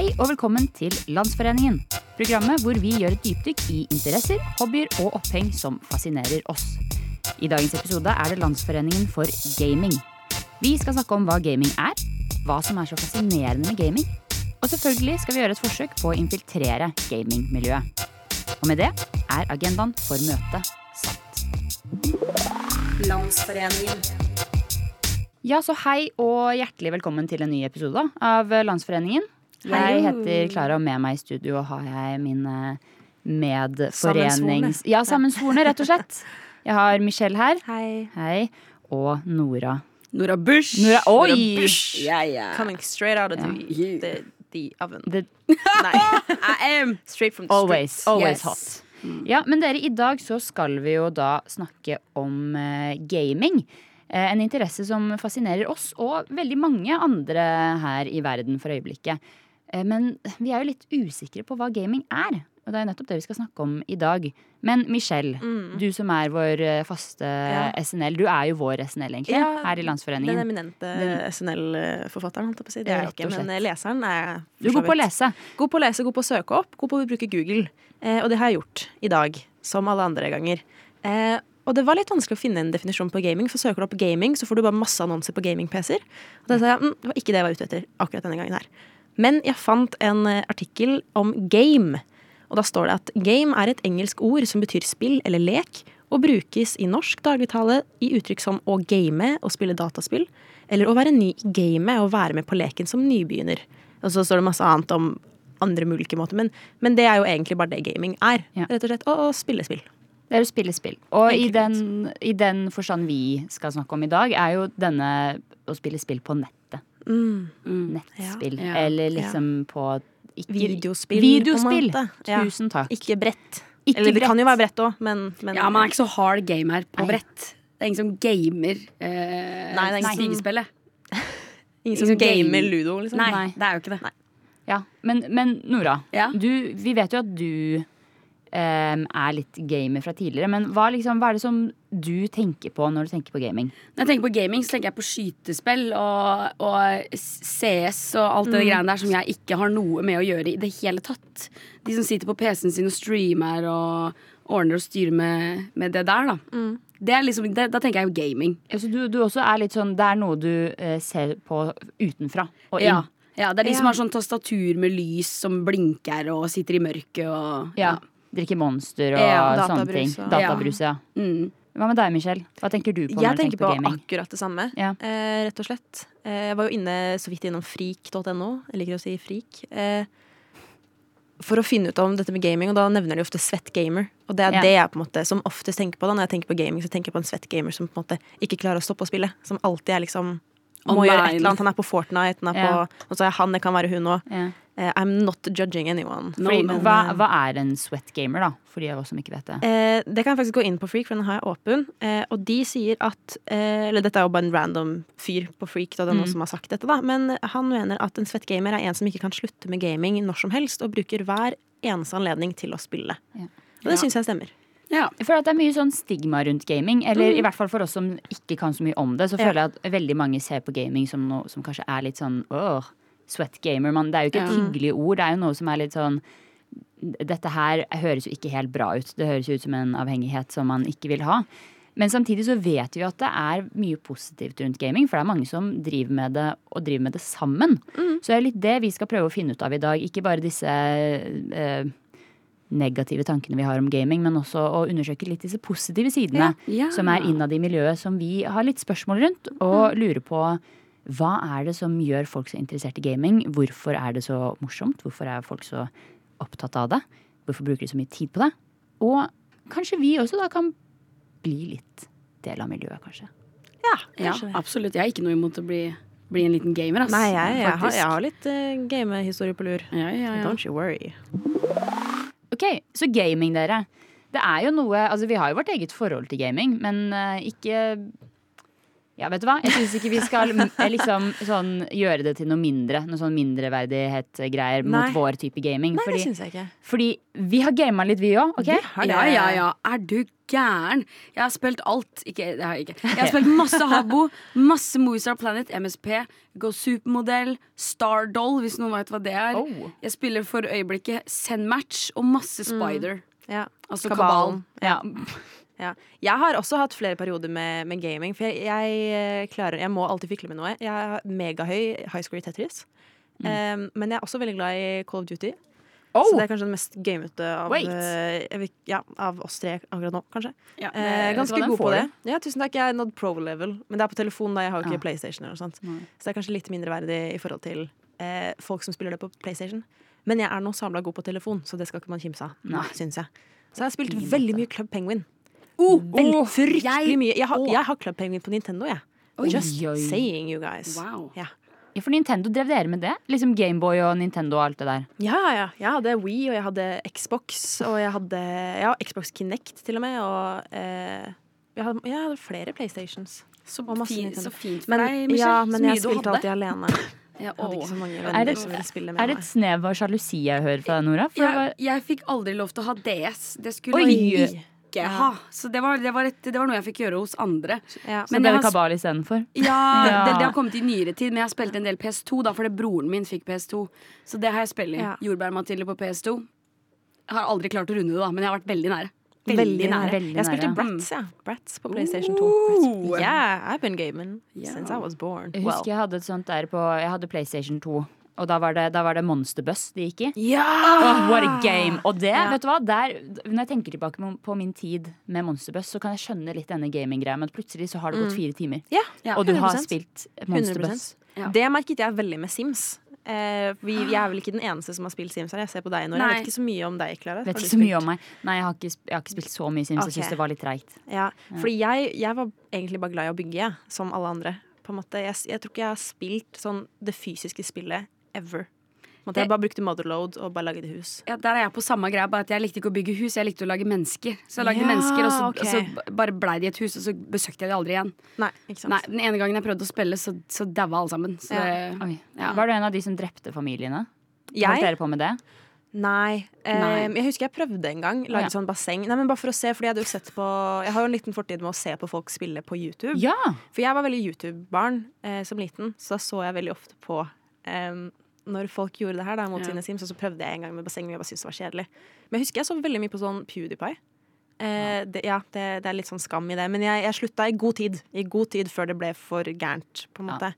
Hei og velkommen til Landsforeningen. Programmet hvor vi gjør et dypdykk i interesser, hobbyer og oppheng som fascinerer oss. I dagens episode er det Landsforeningen for gaming. Vi skal snakke om hva gaming er, hva som er så fascinerende med gaming, og selvfølgelig skal vi gjøre et forsøk på å infiltrere gamingmiljøet. Og med det er agendaen for møtet satt. Landsforeningen. Ja, så hei og hjertelig velkommen til en ny episode av Landsforeningen. Jeg heter Klara, og med meg i studio har jeg mine medforenings... Sammensvorne. Ja, sammensvorne, rett og slett. Jeg har Michelle her. Hei. Hei. Og Nora. Nora Bush. Nora, oi! Bush. Yeah, yeah. Coming straight out of the, Yeah. the, the oven. The, Nei, I am. straight from the always. Street. Always Yes. hot. Ja, men dere, i dag så skal vi jo da snakke om uh, gaming. Uh, en interesse som fascinerer oss og veldig mange andre her i verden for øyeblikket. Eh, men vi er jo litt usikre på hva gaming er. Og det er nettopp det vi skal snakke om i dag. Men Michelle, du som er vår eh, faste Mm. Ja. SNL. Du er jo vår SNL, egentlig, Ja, her i Landsforeningen. Den eminente SNL-forfatteren, holdt jeg på å si. Det er jeg ikke, men leseren er Du er god på å lese. God på å lese, god på å søke opp, god på å bruke Google. Eh, og det har jeg gjort i dag, som alle andre ganger. Eh, og det var litt vanskelig å finne en definisjon på gaming, for søker du opp gaming, så får du bare masse annonser på gaming-PC-er. Og da sa jeg mm, det var ikke det jeg var ute etter akkurat denne gangen her. Men jeg fant en eh, artikkel om game. Og da står det at game er et engelsk ord som betyr spill eller lek, og brukes i norsk dagligtale i uttrykk som å game og spille dataspill, eller å være ny i gamet og være med på leken som nybegynner. Og så står det masse annet om andre mulige måter, men, men det er jo egentlig bare det gaming er. Ja. Rett og slett å, å spille spill. Det er å spille spill. Og i den, i den forstand vi skal snakke om i dag, er jo denne å spille spill på nettet. Nettspill. Ja. Eller liksom på ikke, Videospill, Videospill! på en måte. Tusen takk. Ikke brett. Ikke eller det kan jo være brett òg, men, men Ja, man er ikke så hard gamer på Nei. brett. Det er ingen som gamer eh, Nei, det er ingen som- stigespillet. ingen som som game- gamer ludo, liksom. Nei, Nei. det er jo ikke det. Ja, men, men Nora, Ja. du, vi vet jo at du em, er litt gamer fra tidligere. Men hva, liksom, hva er det som du tenker på når du tenker på gaming? Når jeg tenker på gaming, så tenker jeg på skytespill og, og CS og alt det greiene der som jeg ikke har noe med å gjøre i det hele tatt. De som sitter på PC-en sin og streamer og ordner og styrer med, med det der, da. Det er liksom, det, da tenker jeg jo gaming. Altså, du, du også er litt sånn Det er noe du eh, ser på utenfra og inn. Ja. ja, det er de som har sånn tastatur med lys som blinker og sitter i mørket og Ja. Drikke Monster og Ja, sånne ting. Databrus, ja. Mm. Hva med deg, Michelle? Hva tenker du på når Jeg du tenker tenker på på gaming? akkurat det samme, Ja. eh, rett og slett. Eh, jeg var jo inne så vidt innom frik.no. Jeg liker å si frik. Eh, for å finne ut om dette med gaming, og da nevner de ofte svett gamer. Og det er Ja. det jeg på en måte som oftest tenker på da når jeg tenker på gaming. Så tenker jeg på en svett gamer som på en måte ikke klarer å stoppe å spille. Som alltid er liksom må gjøre et eller annet. Han er på Fortnite, han er Ja. på Og så er han, det kan være hun òg. Ja. I'm not judging anyone. No, Fordi, men, hva, eh, hva er en sweat gamer, da? For de av oss som ikke vet det. Uh, det kan jeg faktisk gå inn på Freak, for den har jeg åpen. Uh, og de sier at eh, Eller dette er jo bare en random fyr på Freak, da, det er noen Mm. som har sagt dette, da. Men han mener at en sweat gamer er en som ikke kan slutte med gaming når som helst, og bruker hver eneste anledning til å spille. Ja. Og det syns jeg stemmer. Ja. Jeg føler at det er mye sånn stigma rundt gaming. Eller i hvert fall for oss som ikke kan så mye om det, så Mm. Ja. føler jeg at veldig mange ser på gaming som noe som kanskje er litt sånn åh, sweat gamer. Man, det er jo ikke et Ja. hyggelig ord. Det er jo noe som er litt sånn Dette her høres jo ikke helt bra ut. Det høres jo ut som en avhengighet som man ikke vil ha. Men samtidig så vet vi at det er mye positivt rundt gaming, for det er mange som driver med det, og driver med det sammen. Så det er litt det vi skal prøve å finne ut av i dag. Ikke bare disse eh, negative tankene vi har om gaming, men også å undersøke litt disse positive sidene Ja. Ja. som er innad i miljøet, som vi har litt spørsmål rundt, og lurer på hva er det som gjør folk så interessert i gaming? Hvorfor er det så morsomt? Hvorfor er folk så opptatt av det? Hvorfor bruker de så mye tid på det? Og kanskje vi også da kan bli litt del av miljøet, kanskje. Ja, Ja, kanskje absolutt. Jeg har ikke noe imot å bli, bli en liten gamer. Ass. Nei, jeg, jeg, har, jeg har litt uh, gamehistorie på lur. Ja, ja, ja. Don't you worry. Ok, så gaming, dere. Det er jo noe Altså, vi har jo vårt eget forhold til gaming, men uh, ikke Ja, vet du hva? Jeg syns ikke vi skal mm, eh, liksom sånn gjøre det til noe mindre. Noe sånn mindreverdighet-greier mot vår type gaming. Nei, det synes jeg ikke. fordi vi har gama litt, vi òg. ok? Vi har det. Ja, ja, ja. Er du gæren? Jeg har spilt alt. Ikke, det har jeg ikke. Jeg har spilt masse Habbo, masse Movistar Planet, MSP, Go Supermodell, Stardoll, hvis noen vet hva det er. Oh. Jeg spiller for øyeblikket Sendmatch og masse Spider. Ja. Altså Kabalen. Kabalen. Ja. Ja. Jeg har også hatt flere perioder med, med gaming. For jeg, jeg eh, klarer Jeg må alltid fikle med noe. Jeg er megahøy high score i Tetris. Um, men jeg er også veldig glad i Call of Duty. Oh! Så det er kanskje den mest gamete av, eh, ja, av oss tre akkurat nå, kanskje. Ja, Eh, vet ganske god på det. det. Ja, tusen takk. Jeg er nådd pro level, men det er på telefon. da Jeg har jo ikke. PlayStation. eller noe sånt Nei. Så det er kanskje litt mindreverdig i forhold til eh, folk som spiller det på PlayStation. Men jeg er nå samla god på telefon, så det skal ikke man kimse av. Syns jeg. Så jeg har spilt veldig mye Club Penguin. Oh, oh, fryktelig jeg- mye. Jeg har, jeg har Club Penguin på Nintendo, jeg. Oi, Just oi. saying, you guys. Wow. Ja. Ja, for Nintendo drev dere med det? Liksom Gameboy og Nintendo og alt det der. ja, ja. Jeg hadde Wii, og jeg hadde Xbox, og jeg hadde ja, Xbox Kinect til og med, og eh, jeg, hadde, jeg hadde flere PlayStations. Så, masse fin, så fint for Men, deg, Michelle. ja, men jeg spilte alltid alene. Ja, Jeg hadde ikke så mange Er venner det- som ville spille Er det et snev av sjalusi jeg hører fra deg, Nora? For Jeg, jeg fikk aldri lov til å ha DS. Det skulle Oi! Ikke ha. Så det var, det, var et, det var noe jeg fikk gjøre hos andre. Ja. så men ble det kabal istedenfor? Ja, Ja. Det, det har kommet i nyere tid, men jeg har spilt en del PS2 da, fordi broren min fikk PS2. Så det har jeg spilt i. Ja. Jordbærmatilde på PS2. Jeg har aldri klart å runde det, da, men jeg har vært veldig nære. Veldig nære. Veldig Jeg spilte nære. Bratz, ja. Bratz på PlayStation 2. Ooh. Yeah, I've been gaming yeah. since I was born. Jeg husker jeg hadde et sånt der på Jeg hadde PlayStation 2. Og da var det, da var det monsterbuss de gikk i. Ja! Oh, what a game! Og det, Ja. vet du hva, der, når jeg tenker tilbake på- min tid med monsterbuss, så kan jeg skjønne litt denne gaminggreia, men plutselig så har det gått fire timer. Ja, Ja. Og du har 100%. spilt monsterbuss. Ja. Det merket jeg veldig med Sims. Eh, vi, jeg er vel ikke den eneste som har spilt Sims her. Jeg ser på deg, Nora. Jeg vet ikke så mye om deg, Klara. Vet ikke så mye om meg. Nei, jeg har ikke, jeg har ikke spilt så mye Sims. Jeg Ok. syns det var litt treigt. Ja, fordi jeg, jeg var egentlig bare glad i å bygge, jeg, som alle andre. På en måte. Jeg, jeg tror ikke jeg har spilt sånn det fysiske spillet ever. På jeg bare brukte motherload og bare lagde hus. Ja, der er jeg på samme greia, bare at jeg likte ikke å bygge hus, jeg likte å lage mennesker. Så jeg lagde Ja, mennesker, og så, okay. og så bare blei de et hus, og så besøkte jeg de aldri igjen. Nei, ikke sant? Nei, Den ene gangen jeg prøvde å spille, så, så daua alle sammen. Så Ja. det, Ja. Var du en av de som drepte familiene? Holdt Jeg? dere på med det? Nei. Eh, Nei. Jeg husker jeg prøvde en gang. Lage ja. sånn basseng. Nei, men bare for å se, fordi jeg hadde jo sett på Jeg har jo en liten fortid med å se på folk spille på YouTube. Ja! For jeg var veldig YouTube-barn eh, som liten, så da så jeg veldig ofte på em, når folk gjorde det her da, mot Ja. sine Sims, og så prøvde jeg en gang med basseng, men jeg bare syntes det var kjedelig. Men jeg husker jeg så veldig mye på sånn PewDiePie. Eh, det, ja, det, det er litt sånn skam i det. Men jeg, jeg slutta i god tid. I god tid før det ble for gærent, på en Ja.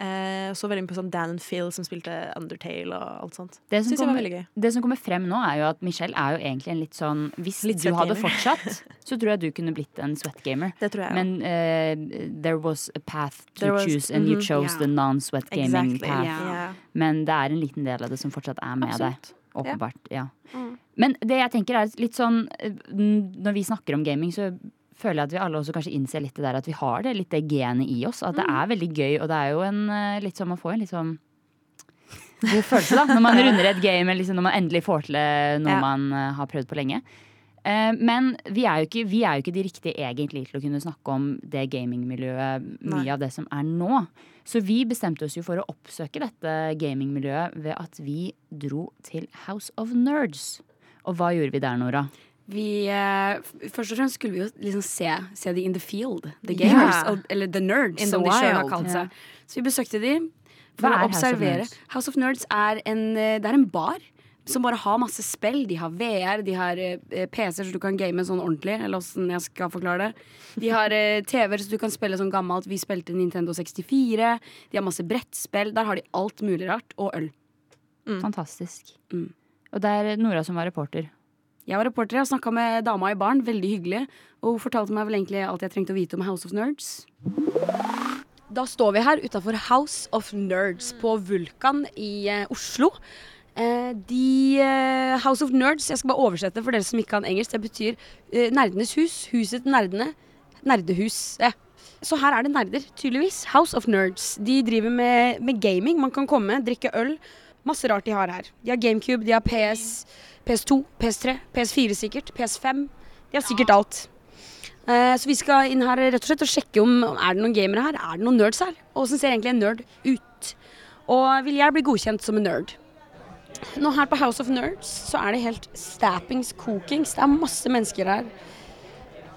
Eh, så veldig mye på sånn Dan and Phil som spilte Undertale og alt sånt. Det som, Syns jeg var kommer, det som kommer frem nå, er jo at Michelle er jo egentlig en litt sånn Hvis Litt du hadde fortsatt, så tror jeg du kunne blitt en sweatgamer. Det tror jeg Men uh, there was a path to There was- choose, and you mhm, chose yeah. the non-sweat gaming Exactly. path. Ja. Ja. Men det er en liten del av det som fortsatt er med Absolutt. deg. Åpenbart. Ja. Mm. Men det jeg tenker er litt sånn eh, Når vi snakker om gaming, så føler jeg at vi alle også kanskje innser litt det der at vi har det litt det genet i oss. At det Mm. er veldig gøy, og det er jo en eh, litt sånn Man får en litt sånn god følelse, da. Når man runder et game, liksom når man endelig får til eh, noe Ja. man eh, har prøvd på lenge. Men vi er, ikke, vi er jo ikke de riktige egentlig til å kunne snakke om det gamingmiljøet, mye Nei. av det som er nå. Så vi bestemte oss jo for å oppsøke dette gamingmiljøet ved at vi dro til House of Nerds. Og hva gjorde vi der, Nora? Vi, eh, først og fremst skulle vi jo liksom se, se de in the field. The gamers. Yeah. og- Eller the nerds, In som the de sjøl har kalt seg. Yeah. Så vi besøkte de for Hva er observere. House of. Nerds? House of Nerds er en, eh, det er en bar som bare har masse spill. De har VR, de har eh, PC-er så du kan game sånn ordentlig. Eller åssen jeg skal forklare det. De har eh, TV-er så du kan spille sånn gammelt. Vi spilte Nintendo 64. De har masse brettspill. Der har de alt mulig rart. Og øl. Fantastisk. Mm. Og det er Nora som var reporter. Jeg var reporter og snakka med dama i baren. Veldig hyggelig. Og hun fortalte meg vel egentlig alt jeg trengte å vite om House of Nerds. Da står vi her utafor House of Nerds på Vulkan i eh, Oslo. Eh, de eh, House of Nerds, jeg skal bare oversette for dere som ikke kan engelsk. Det betyr nerdenes hus. Huset til nerdene. Nerdehus. Ja. Så her er det nerder, tydeligvis. House of Nerds. De driver med, med gaming. Man kan komme, drikke øl. Masse rart de har her. De har GameCube, de har PS, PS2, PS3, PS4 sikkert, PS5. De har sikkert alt. Uh, så vi skal inn her rett og slett og sjekke om om er det noen gamere her. Er det noen nerds her? Og åssen ser egentlig en nerd ut? Og vil jeg bli godkjent som en nerd? Nå her på House of Nerds så er det helt stappings cookings. Det er masse mennesker her.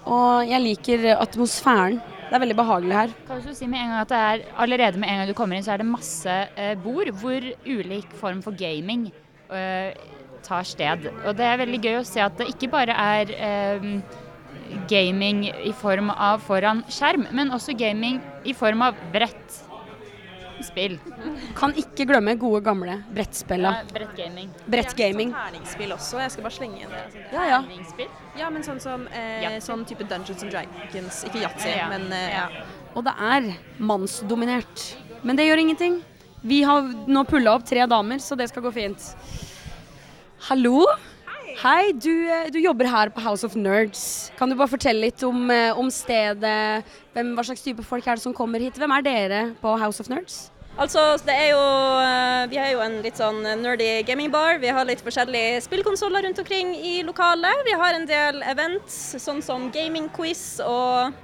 Og jeg liker atmosfæren. Det er veldig behagelig her. Kan du si med en gang at det er allerede med en gang du kommer inn, så er det masse eh, bord hvor ulik form for gaming eh, tar sted. Og det er veldig gøy å se at det ikke bare er eh, gaming i form av foran skjerm, men også gaming i form av brett. Spill. Kan ikke glemme gode, gamle brettspilla. Ja, brettgaming. Brettgaming. Sånn terningsspill også. Jeg skal bare slenge inn det. Ja, ja. Terningsspill. Ja, men sånn som eh, sånn type Dungeons and Dragons. Ikke yatzy, Ja. men eh, ja. Og det er mannsdominert. Men det gjør ingenting. Vi har nå pulla opp tre damer, så det skal gå fint. Hallo? Hei, du, eh, du jobber her på House of Nerds. Kan du bare fortelle litt om, eh, om stedet? Hvem, hva slags type folk er det som kommer hit? Hvem er dere på House of Nerds? Altså, det er jo eh, Vi har jo en litt sånn nerdy gamingbar. Vi har litt forskjellige spillkonsoller rundt omkring i lokalet. Vi har en del events, sånn som gamingquiz og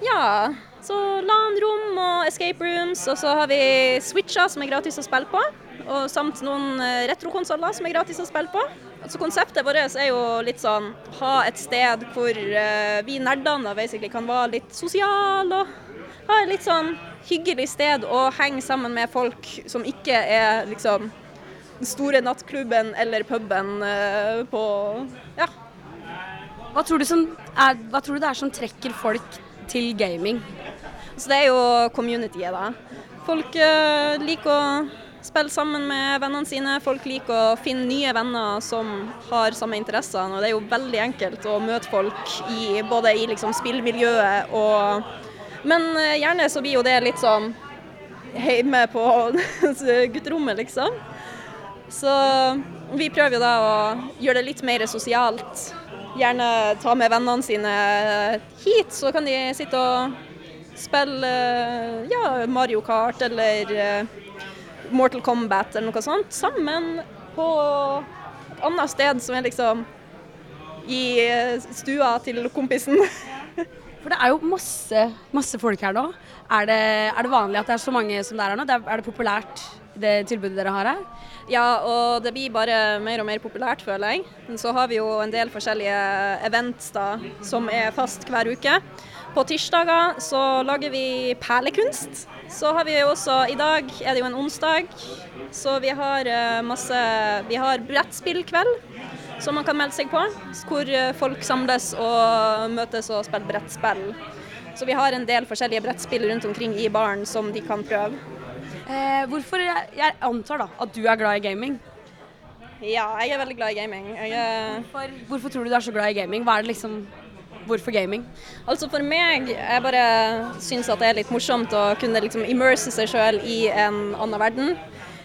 ja Så LAN-rom og escape rooms. Og så har vi switcher som er gratis å spille på. Og samt noen retrokonsoller som er gratis å spille på. Altså Konseptet vårt er jo litt sånn ha et sted hvor uh, vi nerdene kan være litt sosiale og ha et litt sånn hyggelig sted å henge sammen med folk som ikke er liksom den store nattklubben eller puben uh, på Ja. Hva tror, er, hva tror du det er som trekker folk til gaming? Så det er jo communityet, da. Folk uh, liker å spille sammen med vennene sine. Folk liker å finne nye venner som har samme interesser. Og det er jo veldig enkelt å møte folk i, både i liksom spillmiljøet og Men eh, gjerne så blir jo det litt sånn hjemme på gutterommet, liksom. Så vi prøver jo da å gjøre det litt mer sosialt. Gjerne ta med vennene sine hit, så kan de sitte og spille ja, Mario Kart eller eh, Mortal Kombat eller noe sånt sammen på et annet sted som er liksom i eh, stua til kompisen. For det er jo masse, masse folk her nå. Er det, er det vanlig at det er så mange som det er her nå? Det er det populært, det tilbudet dere har her? Ja, og det blir bare mer og mer populært, føler jeg. Men så har vi jo en del forskjellige events da, som er fast hver uke. På tirsdager så lager vi perlekunst. Så har vi også I dag er det jo en onsdag, så vi har eh, masse Vi har brettspillkveld som man kan melde seg på. Hvor eh, folk samles og møtes og spiller brettspill. Så vi har en del forskjellige brettspill rundt omkring i baren som de kan prøve. Eh, hvorfor, jeg, jeg antar da at du er glad i gaming. Ja, jeg er veldig glad i gaming. Er Hvorfor, hvorfor tror du du er så glad i gaming? Hva er det liksom Hvorfor gaming? Altså For meg, jeg bare syns at det er litt morsomt å kunne liksom immerse seg sjøl i en annen verden.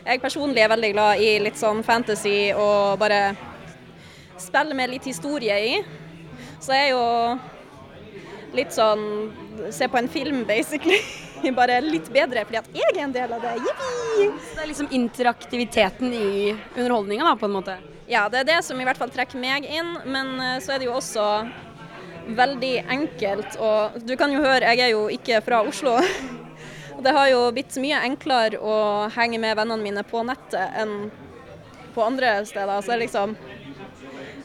Jeg personlig er veldig glad i litt sånn fantasy og bare spille med litt historie i. Så jeg er jo litt sånn Se på en film, basically. Bare litt bedre, fordi at jeg er en del av det. Jippi! Det er liksom interaktiviteten i underholdninga, på en måte. Ja, det er det som i hvert fall trekker meg inn, men eh, så er det jo også veldig enkelt. Og du kan jo høre, jeg er jo ikke fra Oslo. Og det har jo blitt mye enklere å henge med vennene mine på nettet enn på andre steder. Så det er liksom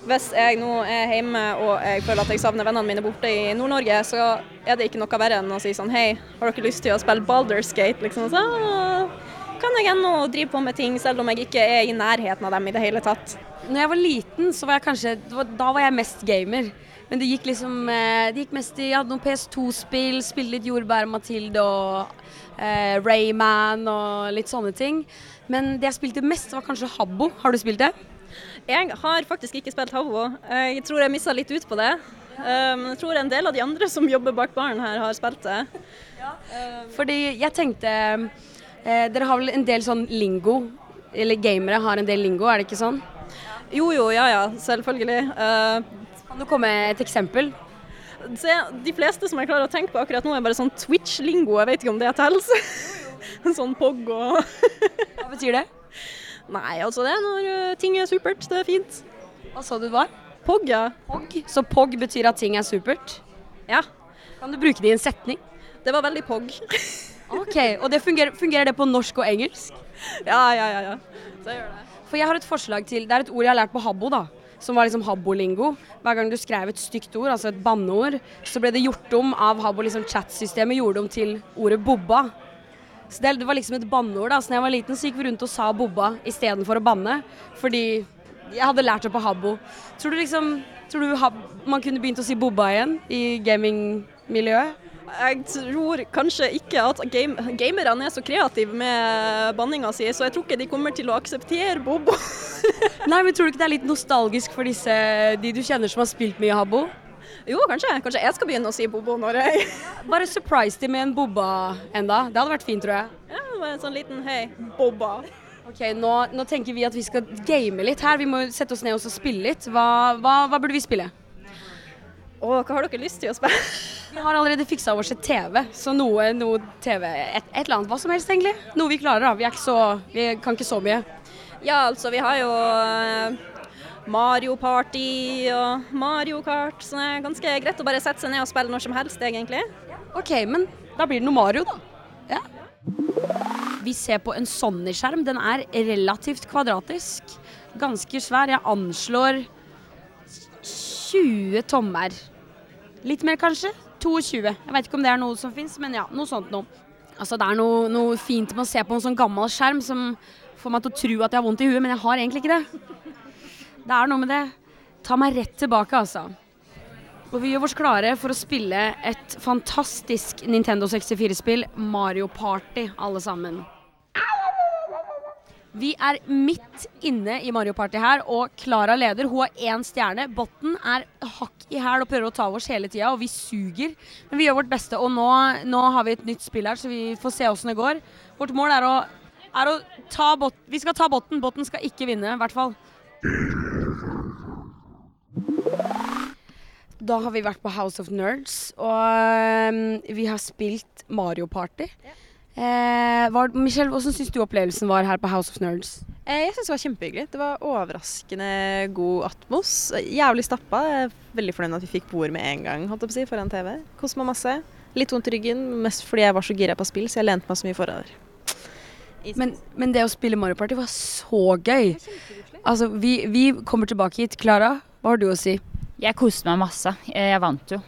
Hvis jeg nå er hjemme og jeg føler at jeg savner vennene mine borte i Nord-Norge, så er det ikke noe verre enn å si sånn Hei, har dere lyst til å spille Baldur's Gate? Liksom så «Ah, kan jeg ennå drive på med ting, selv om jeg ikke er i nærheten av dem i det hele tatt. Når jeg var liten, så var jeg kanskje Da var jeg mest gamer. Men det gikk liksom eh, Det gikk mest i Jeg hadde noen PS2-spill, spilte litt Jordbær Mathilde og eh, Rayman og litt sånne ting. Men det jeg spilte mest, var kanskje Habbo. Har du spilt det? Jeg har faktisk ikke spilt Habbo. Jeg tror jeg missa litt ut på det. Um, jeg tror en del av de andre som jobber bak baren her, har spilt det. Fordi jeg tenkte eh, Dere har vel en del sånn lingo? Eller gamere har en del lingo, er det ikke sånn? Jo jo, ja ja, selvfølgelig. Eh, Kan du komme med et eksempel? Se, de fleste som jeg klarer å tenke på akkurat nå, er bare sånn Twitch-lingo. Jeg vet ikke om det teller. En sånn pog og Hva betyr det? Nei, altså det er når eh, ting er supert. Det er fint. Hva sa du det var? Pog, ja. Pog. Så pog betyr at ting er supert? Ja, Kan du bruke det i en setning? det var veldig pog. Ok, Og det fungerer, fungerer det på norsk og engelsk? Ja, ja, ja. ja. Så jeg gjør det. For jeg har et forslag til Det er et ord jeg har lært på Habbo, da. Som var liksom Habbo-lingo. Hver gang du skrev et stygt ord, altså et banneord, så ble det gjort om av Habbo. liksom Chatsystemet gjorde om til ordet bobba. Så det, var liksom et banneord. da Så da jeg var liten, så gikk vi rundt og sa bobba istedenfor å banne. Fordi jeg hadde lært det på Habbo. Tror du liksom Tror du man kunne begynt å si bobba igjen i gamingmiljøet? Jeg tror kanskje ikke at game, gamerne er så kreative med banninga si, så jeg tror ikke de kommer til å akseptere Bobo. Nei, men tror du ikke det er litt nostalgisk for disse de du kjenner som har spilt mye Habbo? Jo, kanskje. Kanskje jeg skal begynne å si Bobo når jeg Bare surprise dem med en bobba enda. Det hadde vært fint, tror jeg. Ja, bare en sånn liten hei, Bobba. Ok, nå, nå tenker vi at vi skal game litt her. Vi må sette oss ned og spille litt. Hva, hva, hva burde vi spille? Å, hva har dere lyst til å spille? Vi har allerede fiksa oss et TV, så noe, noe TV et, et eller annet, hva som helst egentlig. Noe vi klarer, da. Vi ikke så Vi kan ikke så mye. Ja, altså, vi har jo eh, Mario Party og Mario Kart, så det er ganske greit å bare sette seg ned og spille når som helst, egentlig. OK, men da blir det noe Mario, da. Ja. Vi ser på en Sony-skjerm. Den er relativt kvadratisk. Ganske svær. Jeg anslår 20 tommer. Litt mer, kanskje. 22. Jeg vet ikke om det er noe som fins, men ja, noe sånt noe. Altså, det er noe, noe fint med å se på en sånn gammel skjerm som får meg til å tro at jeg har vondt i huet, men jeg har egentlig ikke det. Det er noe med det. Ta meg rett tilbake, altså. Og vi gjør oss klare for å spille et fantastisk Nintendo 64-spill, Mario Party, alle sammen. Vi er midt inne i Mario Party her, og Klara leder. Hun har én stjerne. Botten er hakk i hæl og prøver å ta oss hele tida, og vi suger. Men vi gjør vårt beste, og nå, nå har vi et nytt spill her, så vi får se åssen det går. Vårt mål er å, er å ta botten. Vi skal ta botten. Botten skal ikke vinne, i hvert fall. Da har vi vært på House of Nerds, og um, vi har spilt Mario Party. Eh, var, Michelle, hvordan syns du opplevelsen var her på House of Nerds? Eh, Jeg syns det var kjempehyggelig. Det var overraskende god atmos. Jævlig stappa. Er veldig fornøyd med at vi fikk bord med en gang holdt jeg på å si, foran TV. Koste meg masse. Litt vondt i ryggen, mest fordi jeg var så gira på spill, så jeg lente meg så mye forover. Men, men det å spille Mario Party var så gøy. Altså, vi, vi kommer tilbake hit. Klara, hva har du å si? Jeg koste meg masse. Jeg vant jo.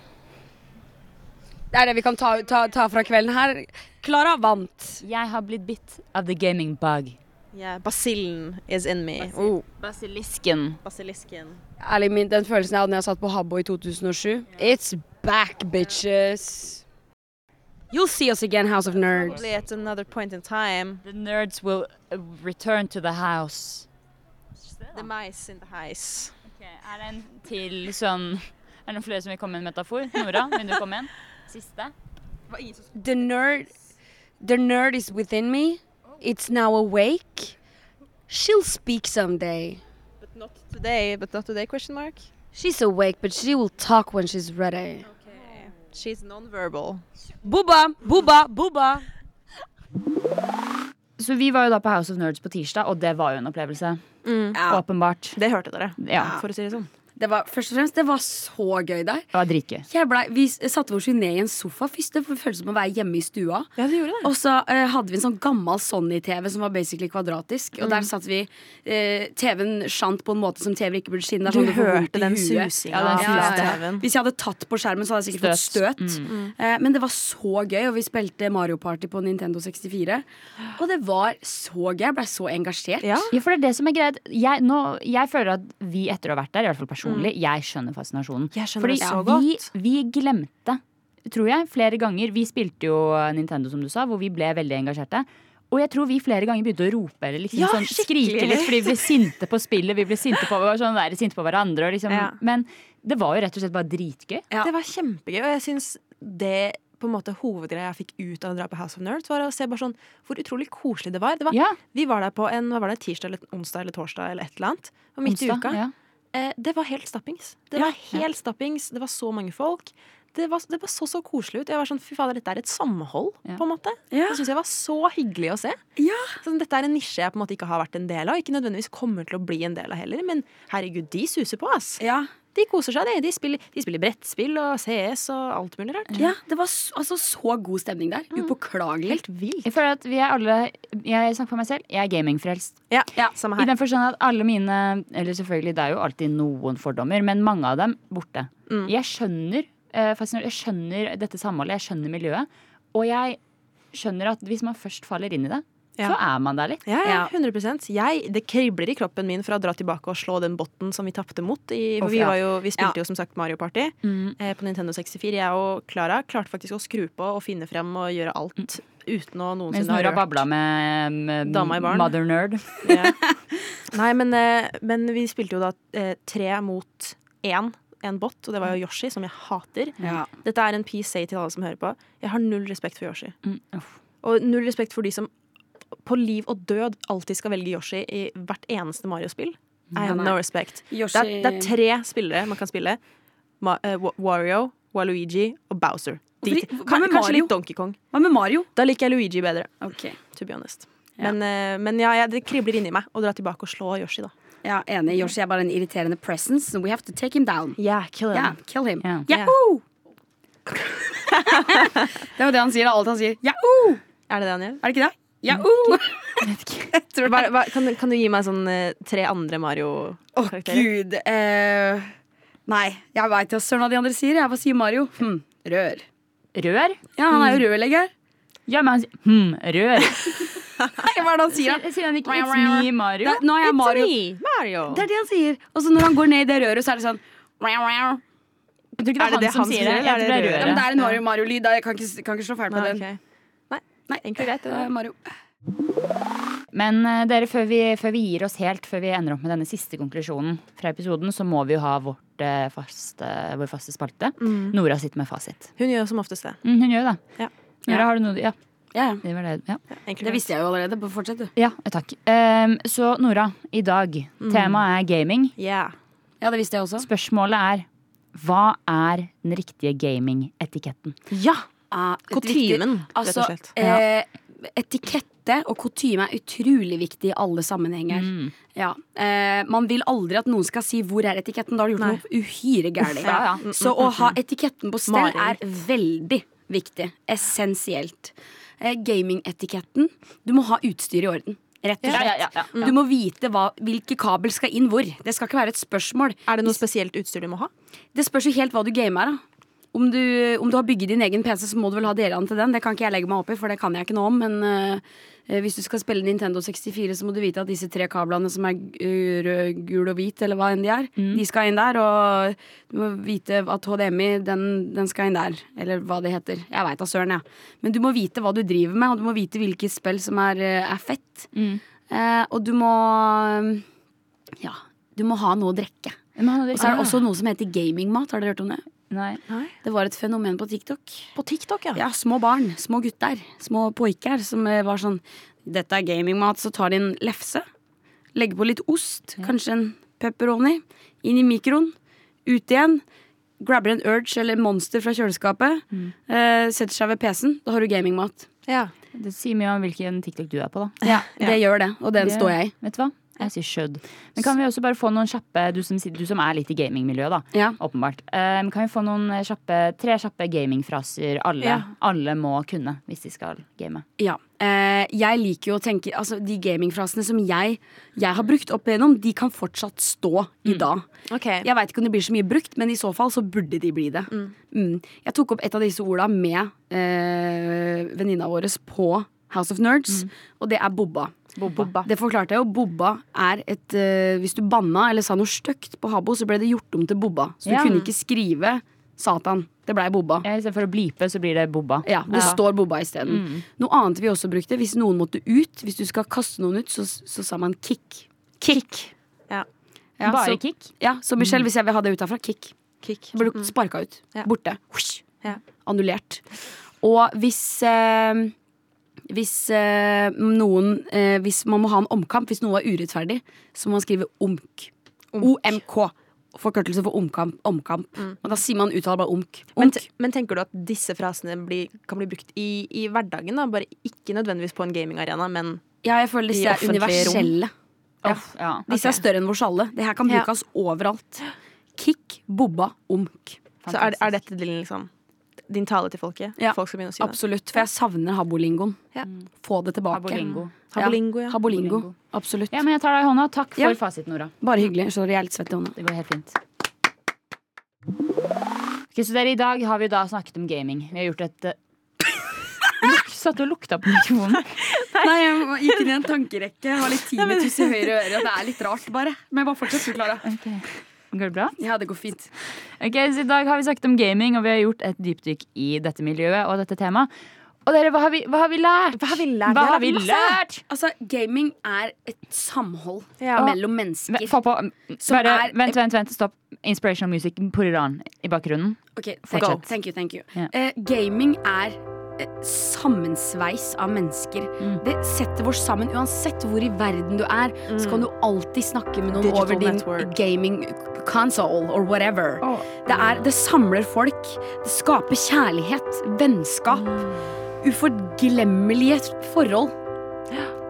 Det er det vi kan ta, ta, ta fra kvelden her. Klara vant. Jeg har blitt bitt av the gaming bug. Yeah, basillen is in me. Oh, Basilisken. basilisken. Ærlig min, den følelsen jeg hadde da jeg satt på Habbo i 2007. It's back, bitches. You'll see us again, House of Nerds. Probably at another point in time. The nerds will uh, return to the house. The mice in the house. er det en til sånn Er det noen flere som vil komme med en metafor? Nora, vil du komme med en? Siste? The nerd, the nerd is within me. It's now awake. She'll speak someday. But not today, but not today, question mark? She's awake, but she will talk when she's ready. Okay. She's non-verbal. Booba, booba, booba. Så vi var jo da på House of Nerds på tirsdag, og det var jo en opplevelse. Ja. Åpenbart. Det hørte dere, Ja. for å si det sånn. Det var, først og fremst, det var så gøy der. Det var dritgøy. Jeg ble, vi satte oss ned i en sofa først. Det føltes som å være hjemme i stua. Ja, det gjorde det. Og så uh, hadde vi en sånn gammel Sony-TV som var basically kvadratisk. Og der satt vi uh, TV-en skjant på en måte som TV ikke burde skinne. Det Du sånn får hørte den susinga Ja, den fra Hvis jeg hadde tatt på skjermen, så hadde jeg sikkert fått Støt. Mm. Uh, men det var så gøy, og vi spilte Mario Party på Nintendo 64. Og det var så gøy. Jeg ble så engasjert. Ja. Ja, for det er det som er greit. Jeg, nå, jeg føler at vi etter å ha vært der, i hvert fall personlig, jeg skjønner fascinasjonen. Jeg skjønner Fordi det så vi, godt. vi glemte, tror jeg, flere ganger Vi spilte jo Nintendo, som du sa, hvor vi ble veldig engasjerte. Og jeg tror vi flere ganger begynte å rope eller liksom Ja, sånn, skrike litt fordi vi ble sinte på spillet. Vi ble sinte på, sånn, der, sinte på hverandre. Og liksom, Ja. Men det var jo rett og slett bare dritgøy. Ja. Det var kjempegøy, og jeg syns det på en måte hovedgreia jeg fikk ut av å dra på House of Nerds, var å se bare sånn hvor utrolig koselig det var. Det var Ja, Vi var der på en hva var det, tirsdag eller onsdag eller torsdag eller et eller annet. Og midt i uka. Ja. Eh, det var helt stappings. Det Ja, var helt stappings. Det var så mange folk. Det, var, det var så så koselig ut. Jeg var sånn, Fy fader, dette er et samhold, Ja. på en måte. Ja. Det syns jeg var så hyggelig å se. Ja. Sånn, dette er en nisje jeg på en måte ikke har vært en del av, ikke nødvendigvis kommer til å bli en del av heller. Men herregud, de suser på, ass. Ja, De koser seg, de. De spiller, de spiller brettspill og CS og alt mulig rart. Ja, det var så, altså så god stemning der. Upåklagelig. Helt vilt. Jeg føler at vi er alle Jeg snakker for meg selv, jeg er gamingfrelst. Ja, Ja. samme her. I den forstand at alle mine Eller selvfølgelig, det er jo alltid noen fordommer, men mange av dem borte. Mm. Jeg skjønner eh, Jeg skjønner dette samholdet, jeg skjønner miljøet. Og jeg skjønner at hvis man først faller inn i det. Så er man der litt. Ja, ja, Ja. 100% jeg, Det kribler i kroppen min for å dra tilbake og slå den botten som vi tapte mot. I, for vi, var jo, vi spilte Ja. jo som sagt Mario Party eh, på Nintendo 64. Jeg og Klara klarte faktisk å skru på og finne frem og gjøre alt uten å noensinne ha Nora babla med, med Dama i baren. Mother Nerd. Ja. Nei, men, eh, men vi spilte jo da eh, tre mot én. En bot, og det var jo Yoshi, som jeg hater. Ja. Dette er en PSA til alle som hører på. Jeg har null respekt for Yoshi. Mm. Og null respekt for de som på liv og død alltid skal velge Yoshi i hvert eneste Mario-spill. I have no respect. Yoshi Det er, det er tre spillere man kan spille. Ma uh, Wario, Waluigi og Bowser. De, hva med kanskje Mario? litt Donkey Kong. Hva med Mario? Da liker jeg Luigi bedre, Okay. to be honest. Ja. Men, uh, men ja, ja, det kribler inni meg å dra tilbake og slå Yoshi, da. ja, Enig. Yoshi er bare en irriterende presence. So we have to take him down. Yeah, kill him. Yeah, kill him. Yeah. Yahoo! det er jo det han sier. da, Alt han sier. Yahoo! Er det det han gjør? Er det ikke det? Yahoo! Jeg tror Hva, hva, kan, du- kan du gi meg sånn eh, tre andre Mario-karakterer? gud. Eh, nei, jeg veit jo søren hva de andre sier. Jeg Hva sier Mario? Hm, rør. Rør? Ja, han er jo rørlegger. Ja, men han sier hm, rør. Hva er det han sier? Sier han ikke It's me, Mario? Det, nå er jeg Mario. Mario. Det er det han sier. Og så når han går ned i det røret, så er det sånn. Jeg tror ikke Er det det det er han som han sier det. Jeg eller tror er det det er Ja, men det er en Mario Mario-lyd. da. Jeg kan ikke, kan ikke slå feil på den. ok. Nei, egentlig greit. Det er. Mario. Men eh, dere, før vi, før vi gir oss helt, før vi ender opp med denne siste konklusjonen fra episoden, så må vi jo ha vårt, eh, faste, vår faste spalte. Nora sitter med fasit. Hun gjør som oftest det. Mm, hun gjør det. Ja. Nora, har du noe Ja, Ja, ja. det det. Ja, Det visste jeg jo allerede. Fortsett, du. ja takk. Um, så Nora, i dag. Temaet er gaming. Yeah. Ja, det visste jeg også. Spørsmålet er hva er den riktige gaming-etiketten? Ja! Kutymen, viktig- rett altså, og slett. Eh, etikette og kutyme er utrolig viktig i alle sammenhenger. Mm. Ja. Eh, man vil aldri at noen skal si 'hvor er etiketten'? Da har du gjort Nei. noe uhyre gærent. Ja, ja. Så å ha etiketten på stell er veldig viktig. Essensielt. Eh, Gaming-etiketten Du må ha utstyr i orden. Rett og slett. ja, ja, ja, ja. Du må vite hva, hvilke kabel skal inn hvor. Det skal ikke være et spørsmål. Er det noe spesielt utstyr du må ha? Det spørs jo helt hva du gamer. da om du, om du har bygget din egen PC, så må du vel ha delene til den. Det kan ikke jeg legge meg opp i, for det kan jeg ikke noe om. Men eh, eh, hvis du skal spille Nintendo 64, så må du vite at disse tre kablene som er rød, gul og hvit, eller hva enn de er, de skal inn der. Og du må vite at HDMI, den, den skal inn der. Eller hva det heter. Jeg veit da søren, jeg. Men du må vite hva du driver med, og du må vite hvilke spill som er, eh, er fett. Eh, og du må Ja, du må ha noe å drikke. Og så er det også noe som heter gamingmat. Har dere hørt om det? Nei. Det var et fenomen på TikTok. På TikTok, ja. Ja, små barn, små gutter, små poiker som eh, var sånn Dette er gamingmat, så tar de en lefse, legger på litt ost, kanskje en pepperoni, inn i mikroen, ut igjen. Grabber en Urge eller Monster fra kjøleskapet, eh, setter seg ved PC-en. Da har du gamingmat. ja. Det sier mye om hvilken TikTok du er på, da. Ja, Det gjør det, og den Det- står jeg i. Vet du hva? Jeg you should. Men kan vi også bare få noen kjappe, du som, du som er litt i gamingmiljøet, da. Ja. Åpenbart. Um, kan vi få noen kjappe, tre kjappe gamingfraser alle, Ja. alle må kunne hvis de skal game? Ja. Uh, jeg liker jo å tenke Altså, de gamingfrasene som jeg, jeg har brukt opp igjennom, de kan fortsatt stå i dag. Okay. Jeg veit ikke om det blir så mye brukt, men i så fall så burde de bli det. Mm. Jeg tok opp et av disse orda med uh, venninna vår på House of Nerds, og det er bobba. Bobba. Det forklarte jeg jo. Bobba er et uh, Hvis du banna eller sa noe stygt på Habo, så ble det gjort om til bobba. Så du Ja. kunne ikke skrive Satan. Det blei bobba. Ja, Istedenfor for å blipe, så blir det bobba. Ja, det står bobba isteden. Noe annet vi også brukte, hvis noen måtte ut, hvis du skal kaste noen ut, så, så sa man kick. Kick. Ja. Ja, Bare så, kick? Ja, så Michelle, hvis jeg vil ha det ut herfra, kick. Kick. Ble du sparka ut. Ja. Borte. Husk. Ja. Annullert. Og hvis eh, hvis eh, noen eh, Hvis man må ha en omkamp, hvis noe er urettferdig, så må man skrive omk. OMK. Forkortelse for omkamp. omkamp. Og da sier man uttaler bare omk. Men, omk. Men, men tenker du at disse frasene blir, kan bli brukt i, i hverdagen? da? Bare ikke nødvendigvis på en gamingarena, men Ja, jeg føler disse er universelle. Ja. universelle. Ja. Disse er større enn vår alle. Det her kan Ja. brukes overalt. Kick Bobba Omk. Så er, er dette din, liksom, din tale til folket? Ja, Folk skal begynne å si det? Absolutt. For jeg savner habolingoen. Ja. Få det tilbake. Habolingo. Habolingo, ja. Habolingo. Habolingo. Absolutt. Ja, men jeg tar deg i hånda. Takk for Ja. fasit, Nora. Bare hyggelig. Sorry, jeg er litt svett i hånda. Det går helt fint. Ok, så dere, I dag har vi da snakket om gaming. Vi har gjort et eh, Satt du og lukta på mikrofonen? Nei, jeg gikk inn i en tankerekke. Jeg har litt tinnitus i høyre øre. Og det er litt rart, bare. Men bare fortsett, du, Klara. Går det bra? Ja, det går fint. Ok, så I dag har vi snakket om gaming, og vi har gjort et dypdykk i dette miljøet og dette temaet. Og dere, hva har vi, hva har vi lært? Hva har vi lært? Hva har vi lært Altså, gaming er et samhold Ja. mellom mennesker. Få på bare, er- Vent, vent, vent. Stopp. Inspirational music put it on i bakgrunnen. Ok, Fortsett. Thank you, thank you. Yeah. Uh, gaming er sammensveis av mennesker. Mm. Det setter oss sammen. Uansett hvor i verden du er, så kan du alltid snakke med noen Digital over din network. gaming console or whatever. Det, er, det samler folk. Det skaper kjærlighet, vennskap. Uforglemmelige forhold.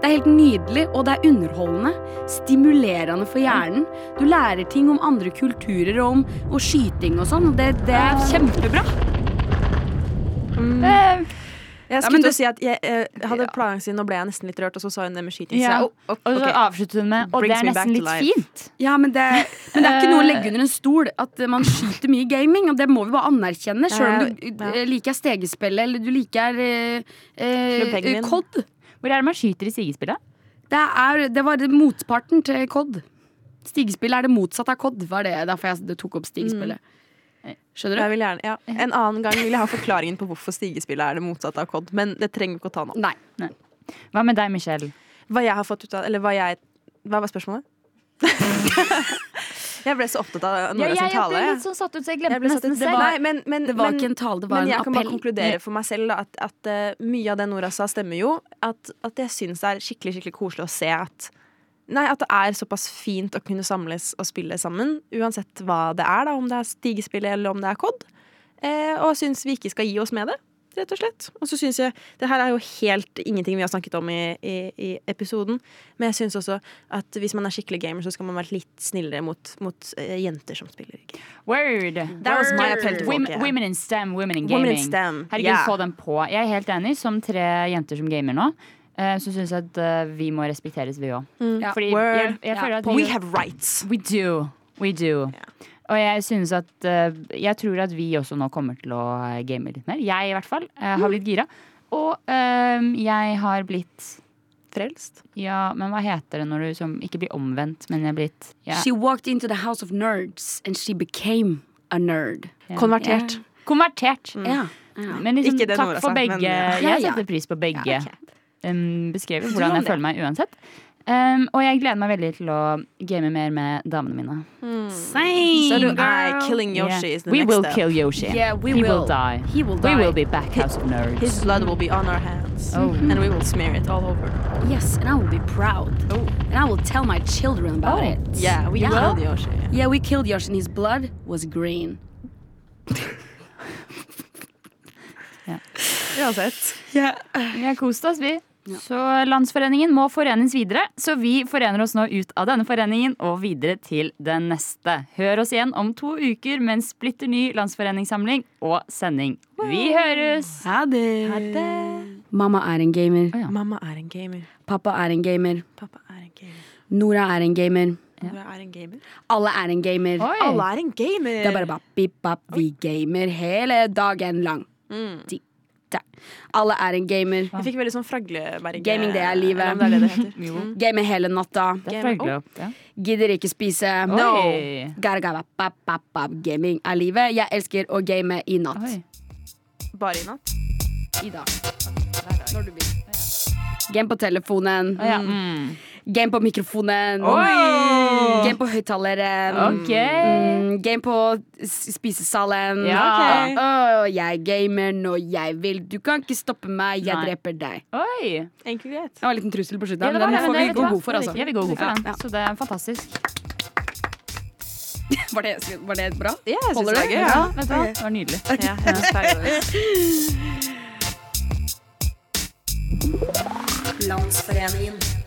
Det er helt nydelig, og det er underholdende. Stimulerende for hjernen. Du lærer ting om andre kulturer og om og skyting og sånn. Det, det er kjempebra. Jeg Ja, skulle men til du- å si at jeg, eh, hadde planlagt siden nå ble jeg nesten litt rørt, og så sa hun det med skyting. Ja. Så jeg, oh, og så avslutter hun med Og det er nesten litt life. fint. Ja, men det, men det er ikke noe å legge under en stol at man skyter mye gaming, og det må vi bare anerkjenne. Selv om du Ja. eh, liker stegespillet eller du liker eh, eh, COD. Hvor er det man skyter i stigespillet? Det, er, det var motparten til COD. Stigespill er det motsatte av COD. Var det derfor jeg tok opp stigespillet. Skjønner du? Jeg vil gjerne, ja. En annen gang vil jeg ha forklaringen på hvorfor stigespillet er det motsatte av COD, men det trenger vi ikke å ta nå. Nei. Hva med deg, Michelle? Hva jeg har fått ut av Eller hva jeg Hva var spørsmålet? jeg ble så opptatt av Nora sin tale. ble litt sånn satt ut, så jeg Jeg glemte jeg nesten ut. selv. Nei, men, men, Det var men, ikke en tale, det var men jeg kan bare konkludere for meg selv da, at, at uh, mye av det Nora sa, stemmer jo. At, at jeg syns det er skikkelig skikkelig koselig å se at Nei, At det er såpass fint å kunne samles og spille sammen, uansett hva det er. da Om det er stigespill eller om det er COD. Eh, og jeg syns vi ikke skal gi oss med det, rett og slett. Og så syns jeg Det her er jo helt ingenting vi har snakket om i, i, i episoden, men jeg syns også at hvis man er skikkelig gamer, så skal man være litt snillere mot, mot uh, jenter som spiller. Word. That was my appell til Women, folket. women in STEM, women in gaming. Women in STEM. Herregud, yeah. få dem på. Jeg er helt enig. Som tre jenter som gamer nå, så syns jeg at eh, vi må respekteres, vi òg. Ja. Fordi jeg, jeg føler at We have rights. We do. We do. Og jeg synes at eh, Jeg tror at vi også nå kommer til å eh, game litt mer. Jeg i hvert fall eh, har blitt gira. Og eh, jeg har blitt Frelst. Ja, men hva heter det når du som ikke blir omvendt, men jeg er blitt yeah. She walked into the house of nerds, and she became a nerd. Yeah. Konvertert. Konvertert. Ja. ja. Men liksom, Ikke det takk for begge. men ja. Jeg setter pris på begge Ja, ok. Um, beskrevet hvordan jeg føler meg uansett. Um, og jeg gleder meg veldig til å game mer med damene mine. Same, so girl. er killing Yoshi Yeah. is the We next will step. kill Yoshi. Yeah, we He will. will die. He will We will be back House of Nerds. His blood will be on our hands. Oh. And we will smear it all over. Yes, and I will be proud. Oh. And I will tell my children about Oh. it. Yeah, we Yeah. killed Yoshi. Yeah, we killed Yoshi, and his blood was green. Uansett. Vi har kost oss, vi. Så Landsforeningen må forenes videre, så vi forener oss nå ut av denne foreningen og videre til den neste. Hør oss igjen om to uker med en splitter ny landsforeningssamling og sending. Vi høres! Ha det. Ha det. Mamma er en gamer. Ja. Mamma er en gamer. Pappa er en gamer. Pappa er en gamer. Nora er en gamer. Nora er en gamer. Alle er en gamer. Oi! Alle er en gamer. Det er bare bap, bip, bap. Vi gamer hele dagen lang. Mm. Alle er en gamer. Jeg fikk veldig sånn Fragleberg Gaming, det er livet. Eller det er det det heter. Jo, Gamer hele natta. følgelig. Ja. Gidder ikke spise. No. Gaming er livet. Jeg elsker å game i natt. Oi. Bare i natt. I dag. Når du vil. Game på telefonen. Ja. mm. Game på mikrofonen. Oi! Game på høyttaleren. Okay. Mm, game på spisesalen. Ja. okay. oh, jeg gamer når jeg vil. Du kan ikke stoppe meg. Jeg Nei. dreper deg. Oi. Enkelt greit. Det var en liten trussel på slutten, Ja, men den får vi gå god for. Altså. Jeg vil gå god for den. ja. Så det er fantastisk. Var, det, var det bra? Ja, jeg syns det gøy. Ja, Ja. Det var nydelig. Ja, er. Landsforeningen.